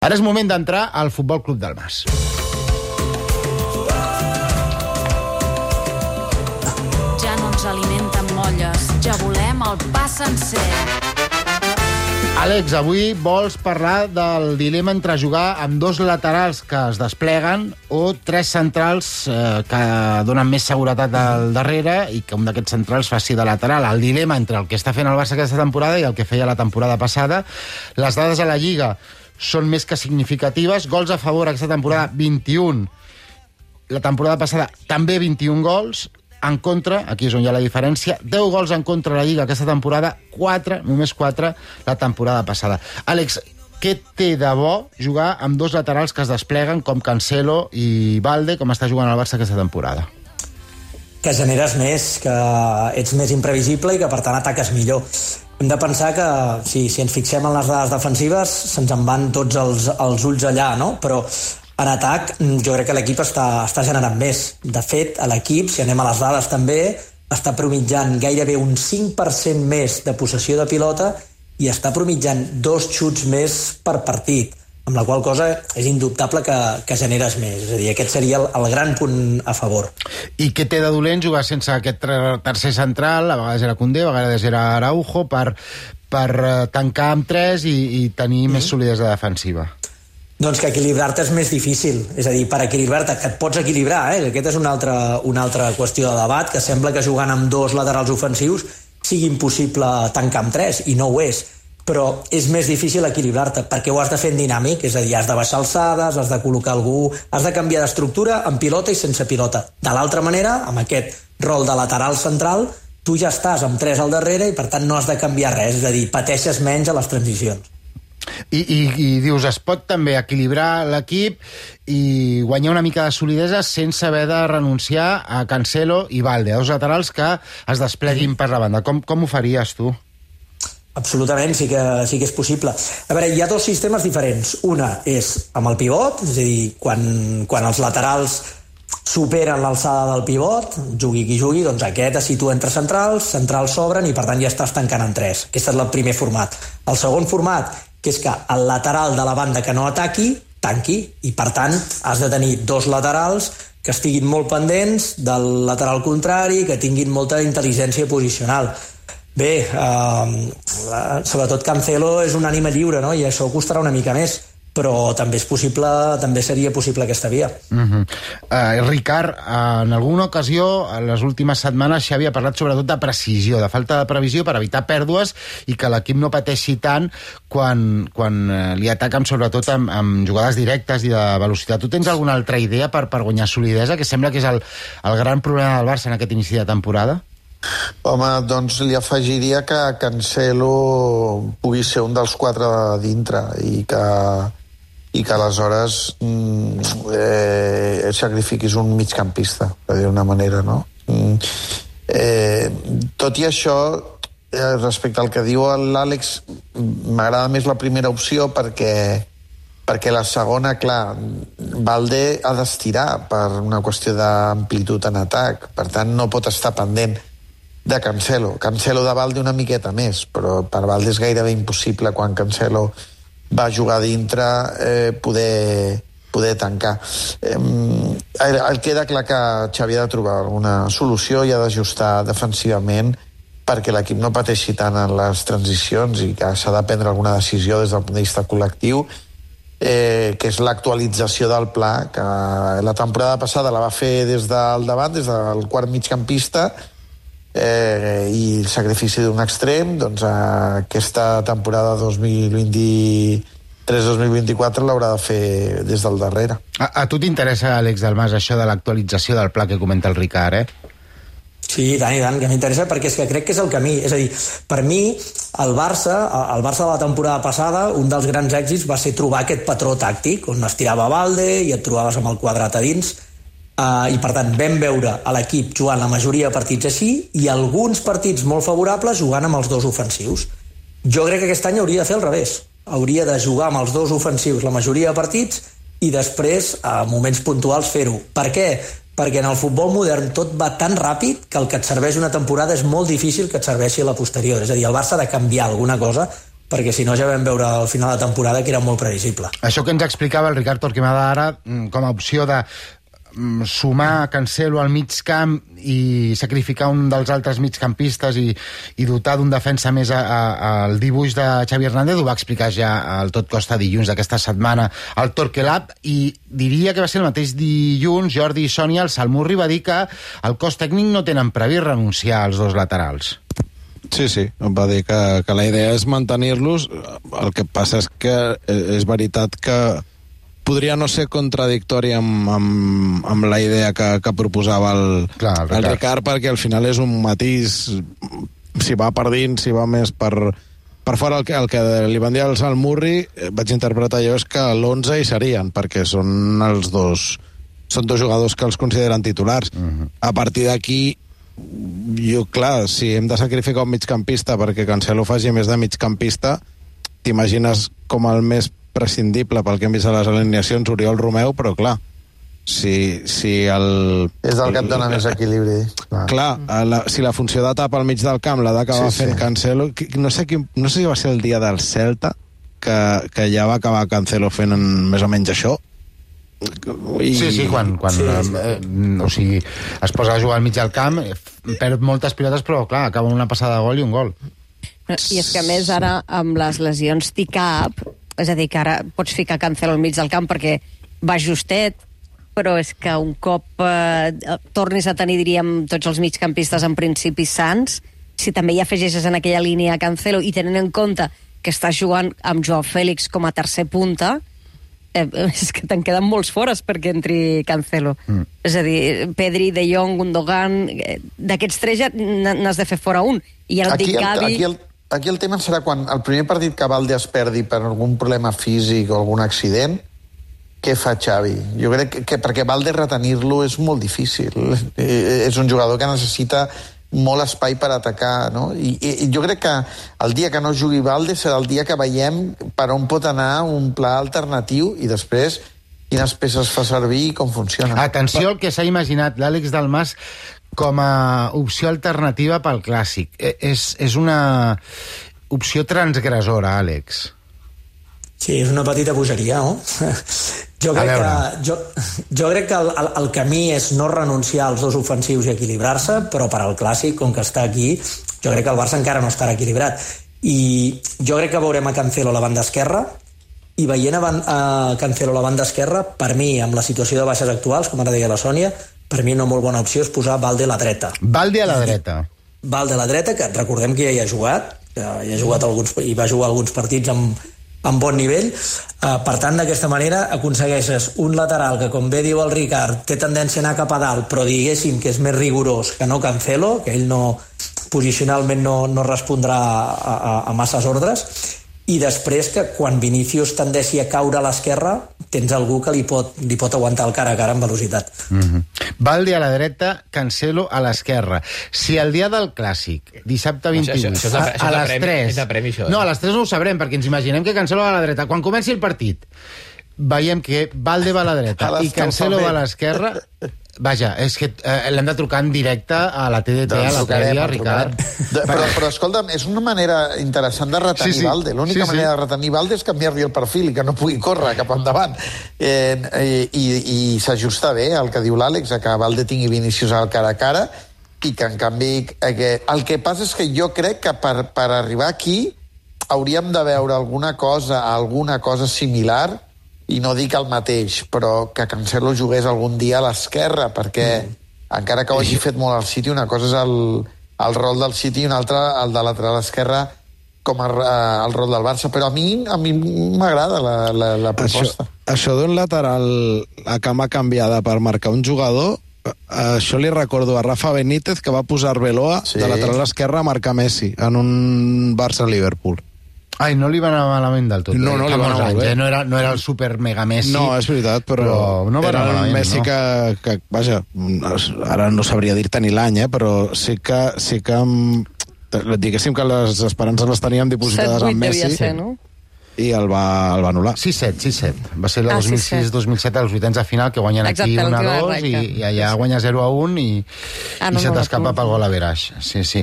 Ara és moment d'entrar al Futbol Club del Mas. Ja no ens alimenten molles, ja volem el pa sencer. Àlex, avui vols parlar del dilema entre jugar amb dos laterals que es despleguen o tres centrals eh, que donen més seguretat al darrere i que un d'aquests centrals faci de lateral. El dilema entre el que està fent el Barça aquesta temporada i el que feia la temporada passada. Les dades a la Lliga són més que significatives. Gols a favor aquesta temporada, 21. La temporada passada també 21 gols. En contra, aquí és on hi ha la diferència, 10 gols en contra la Lliga aquesta temporada, 4, només 4, la temporada passada. Àlex, què té de bo jugar amb dos laterals que es despleguen com Cancelo i Valde, com està jugant el Barça aquesta temporada? que generes més, que ets més imprevisible i que per tant ataques millor. Hem de pensar que si, si ens fixem en les dades defensives se'ns en van tots els, els ulls allà, no? però en atac jo crec que l'equip està, està generant més. De fet, a l'equip, si anem a les dades també, està promitjant gairebé un 5% més de possessió de pilota i està promitjant dos xuts més per partit amb la qual cosa és indubtable que, que generes més. És a dir, aquest seria el, el gran punt a favor. I què té de dolent jugar sense aquest tercer central, a vegades era Condé, a vegades era Araujo, per, per eh, tancar amb tres i, i tenir mm -hmm. més solidesa defensiva? Doncs que equilibrar-te és més difícil. És a dir, per equilibrar-te, que et pots equilibrar, eh? Aquesta és una altra, una altra qüestió de debat, que sembla que jugant amb dos laterals ofensius sigui impossible tancar amb tres, i no ho és però és més difícil equilibrar-te perquè ho has de fer en dinàmic, és a dir, has de baixar alçades, has de col·locar algú, has de canviar d'estructura amb pilota i sense pilota. De l'altra manera, amb aquest rol de lateral central, tu ja estàs amb tres al darrere i per tant no has de canviar res, és a dir, pateixes menys a les transicions. I, i, i dius, es pot també equilibrar l'equip i guanyar una mica de solidesa sense haver de renunciar a Cancelo i Valde, dos laterals que es despleguin per la banda. Com, com ho faries tu? Absolutament, sí que, sí que és possible. A veure, hi ha dos sistemes diferents. Una és amb el pivot, és a dir, quan, quan els laterals superen l'alçada del pivot, jugui qui jugui, doncs aquest es situa entre centrals, centrals s'obren i per tant ja estàs tancant en tres. Aquest és el primer format. El segon format, que és que el lateral de la banda que no ataqui, tanqui, i per tant has de tenir dos laterals que estiguin molt pendents del lateral contrari, que tinguin molta intel·ligència posicional. Bé, eh, sobretot Cancelo és un ànima lliure, no? I això costarà una mica més però també és possible, també seria possible aquesta via. Uh -huh. uh, Ricard, en alguna ocasió, en les últimes setmanes, Xavi ha parlat sobretot de precisió, de falta de previsió per evitar pèrdues i que l'equip no pateixi tant quan, quan uh, li ataquen sobretot amb, amb jugades directes i de velocitat. Tu tens alguna altra idea per, per guanyar solidesa, que sembla que és el, el gran problema del Barça en aquest inici de temporada? Home, doncs li afegiria que Cancelo pugui ser un dels quatre de dintre i que, i que aleshores mm, eh, sacrifiquis un migcampista, per dir-ho manera, no? Mm, eh, tot i això, eh, respecte al que diu l'Àlex, m'agrada més la primera opció perquè perquè la segona, clar, Valde ha d'estirar per una qüestió d'amplitud en atac, per tant no pot estar pendent de Cancelo. Cancelo de Valde una miqueta més, però per Valde és gairebé impossible quan Cancelo va jugar dintre eh, poder, poder tancar. Eh, el queda clar que Xavi ha de trobar una solució i ha d'ajustar defensivament perquè l'equip no pateixi tant en les transicions i que s'ha de prendre alguna decisió des del punt de vista col·lectiu eh, que és l'actualització del pla que la temporada passada la va fer des del davant, des del quart migcampista eh, i el sacrifici d'un extrem doncs aquesta temporada 2023-2024 l'haurà de fer des del darrere. A, a tu t'interessa, Àlex Dalmas, això de l'actualització del pla que comenta el Ricard, eh? Sí, i tant, i tant, que m'interessa perquè és que crec que és el camí. És a dir, per mi, el Barça, el Barça de la temporada passada, un dels grans èxits va ser trobar aquest patró tàctic, on es tirava a Valde i et trobaves amb el quadrat a dins, Uh, I per tant vam veure a l'equip jugant la majoria de partits així i alguns partits molt favorables jugant amb els dos ofensius. Jo crec que aquest any hauria de fer al revés. Hauria de jugar amb els dos ofensius la majoria de partits i després, a moments puntuals, fer-ho. Per què? Perquè en el futbol modern tot va tan ràpid que el que et serveix una temporada és molt difícil que et serveixi la posterior. És a dir, el Barça ha de canviar alguna cosa perquè si no ja vam veure al final de temporada que era molt previsible. Això que ens explicava el Ricard Torquemada ara, mm, com a opció de sumar Cancelo al mig camp i sacrificar un dels altres migcampistes i, i dotar d'un defensa més al dibuix de Xavi Hernández ho va explicar ja al tot costa dilluns d'aquesta setmana al Torquelab i diria que va ser el mateix dilluns Jordi i Sònia, el Salmurri va dir que el cos tècnic no tenen previst renunciar als dos laterals Sí, sí, va dir que, que la idea és mantenir-los. El que passa és que eh, és veritat que podria no ser contradictori amb, amb, amb la idea que, que proposava el, Clar, el el, Ricard. Ricard, perquè al final és un matís, si va per dins, si va més per, per fora, el que, el que li van dir al Salmurri, eh, vaig interpretar jo, és que l'11 hi serien, perquè són els dos són dos jugadors que els consideren titulars. A partir d'aquí, jo, clar, si hem de sacrificar un migcampista perquè Cancelo faci més de migcampista, t'imagines com el més prescindible pel que hem vist a les alineacions Oriol Romeu, però clar, si, si el... És el que et dona més equilibri. Clar. Clar, la, si la funció de tapa al mig del camp l'ha d'acabar Sí, fent sí. Cancelo, no sé, quin, no sé si va ser el dia del Celta, que, que ja va acabar Cancelo fent en, més o menys això. I, Sí, sí, quan, quan Sí, sí, sí. Eh, o sigui, es posa a jugar al mig del camp, eh, perd moltes pilotes, però clar, acaba una passada de gol i un gol. I és que, a més, ara, amb les lesions TICAP, és a dir, que ara pots ficar Cancelo al mig del camp perquè va justet, però és que un cop eh, tornis a tenir, diríem, tots els migcampistes en principi sants, si també hi afegeixes en aquella línia Cancelo i tenint en compte que estàs jugant amb Joao Fèlix com a tercer punta, eh, és que te'n queden molts fores perquè entri Cancelo. Mm. És a dir, Pedri, De Jong, Gundogan... eh, D'aquests tres ja n'has de fer fora un. I ara Aquí dic el, Gavi... aquí, el, aquí el tema serà quan el primer partit que Valde es perdi per algun problema físic o algun accident, què fa Xavi? Jo crec que, que perquè Valde retenir-lo és molt difícil. Eh, és un jugador que necessita molt espai per atacar, no? I, I jo crec que el dia que no jugui Valde serà el dia que veiem per on pot anar un pla alternatiu i després quines peces fa servir i com funciona. Atenció al que s'ha imaginat l'Àlex Dalmas com a opció alternativa pel clàssic. Eh, És, és una opció transgressora, Àlex. Sí, és una petita bogeria, no? Jo crec, que, jo, jo crec que el, el, el camí és no renunciar als dos ofensius i equilibrar-se, però per al clàssic, com que està aquí, jo crec que el Barça encara no estarà equilibrat. I jo crec que veurem a Cancelo a la banda esquerra, i veient a, a Cancelo a la banda esquerra, per mi, amb la situació de baixes actuals, com ara deia la Sònia, per mi una molt bona opció és posar Valde a la dreta. Valde a la dreta. Valde a la dreta, que recordem que ja hi ha jugat, que ja ha jugat alguns, i va jugar alguns partits amb, amb bon nivell. Uh, per tant, d'aquesta manera aconsegueixes un lateral que, com bé diu el Ricard, té tendència a anar cap a dalt, però diguéssim que és més rigorós que no Cancelo, que ell no posicionalment no, no respondrà a, a, a masses ordres, i després que quan Vinícius tendeixi a caure a l'esquerra tens algú que li pot, li pot aguantar el cara a cara amb velocitat. Mm -hmm. Valde a la dreta, Cancelo a l'esquerra. Si el dia del Clàssic, dissabte 28, Això- això a, això és a de les premi- 3... és de premi, això, eh? No, a les 3 no ho sabrem, perquè ens imaginem que Cancelo va a la dreta. Quan comenci el partit, veiem que Valde va a la dreta A i Cancelo va a l'esquerra... Vaja, és que eh, l'hem de trucar en directe a la TDT, a la prèvia, el Ricard. De, però, però escolta'm, és una manera interessant de retenir Sí, sí. Valde. L'única Sí, sí. manera de retenir Valde és canviar-li el perfil i que no pugui córrer cap endavant. Eh, I i, i s'ajusta bé el que diu l'Àlex, que Valde tingui Vinícius al cara a cara i que, en canvi... Eh, que, el que passa és que jo crec que per, per arribar aquí hauríem de veure alguna cosa, alguna cosa similar i no dic el mateix, però que Cancelo jugués algun dia a l'esquerra, perquè mm. encara que ho hagi fet molt al City, una cosa és el, el rol del City i una altra el de lateral esquerra com a, eh, el rol del Barça, però a mi a mi m'agrada la, la, la Això, proposta. això d'un lateral a cama canviada per marcar un jugador, eh, això li recordo a Rafa Benítez, que va posar Arbeloa Sí. de lateral esquerre a marcar Messi en un Barça-Liverpool. Ai, no li va anar malament del tot. No, no eh? li Fa va anar molt anys, bé. eh? No era, no era el super mega Messi. No, és veritat, però, però no va era anar el malament, Messi no? que, que, vaja, ara no sabria dir-te ni l'any, eh, però sí que, sí que mm, diguéssim que les esperances les teníem dipositades 7-8 en Messi devia ser, no? i el va, el va anul·lar. 6-7, 6-7. Va ser la Ah, 2006-2007 als vuitens de final, que guanyen Exacte, aquí 1-2 l'última i, i allà guanya 0-1 i, Ah, i no se me'n t'escapa pel gol a Veraix. Sí, sí.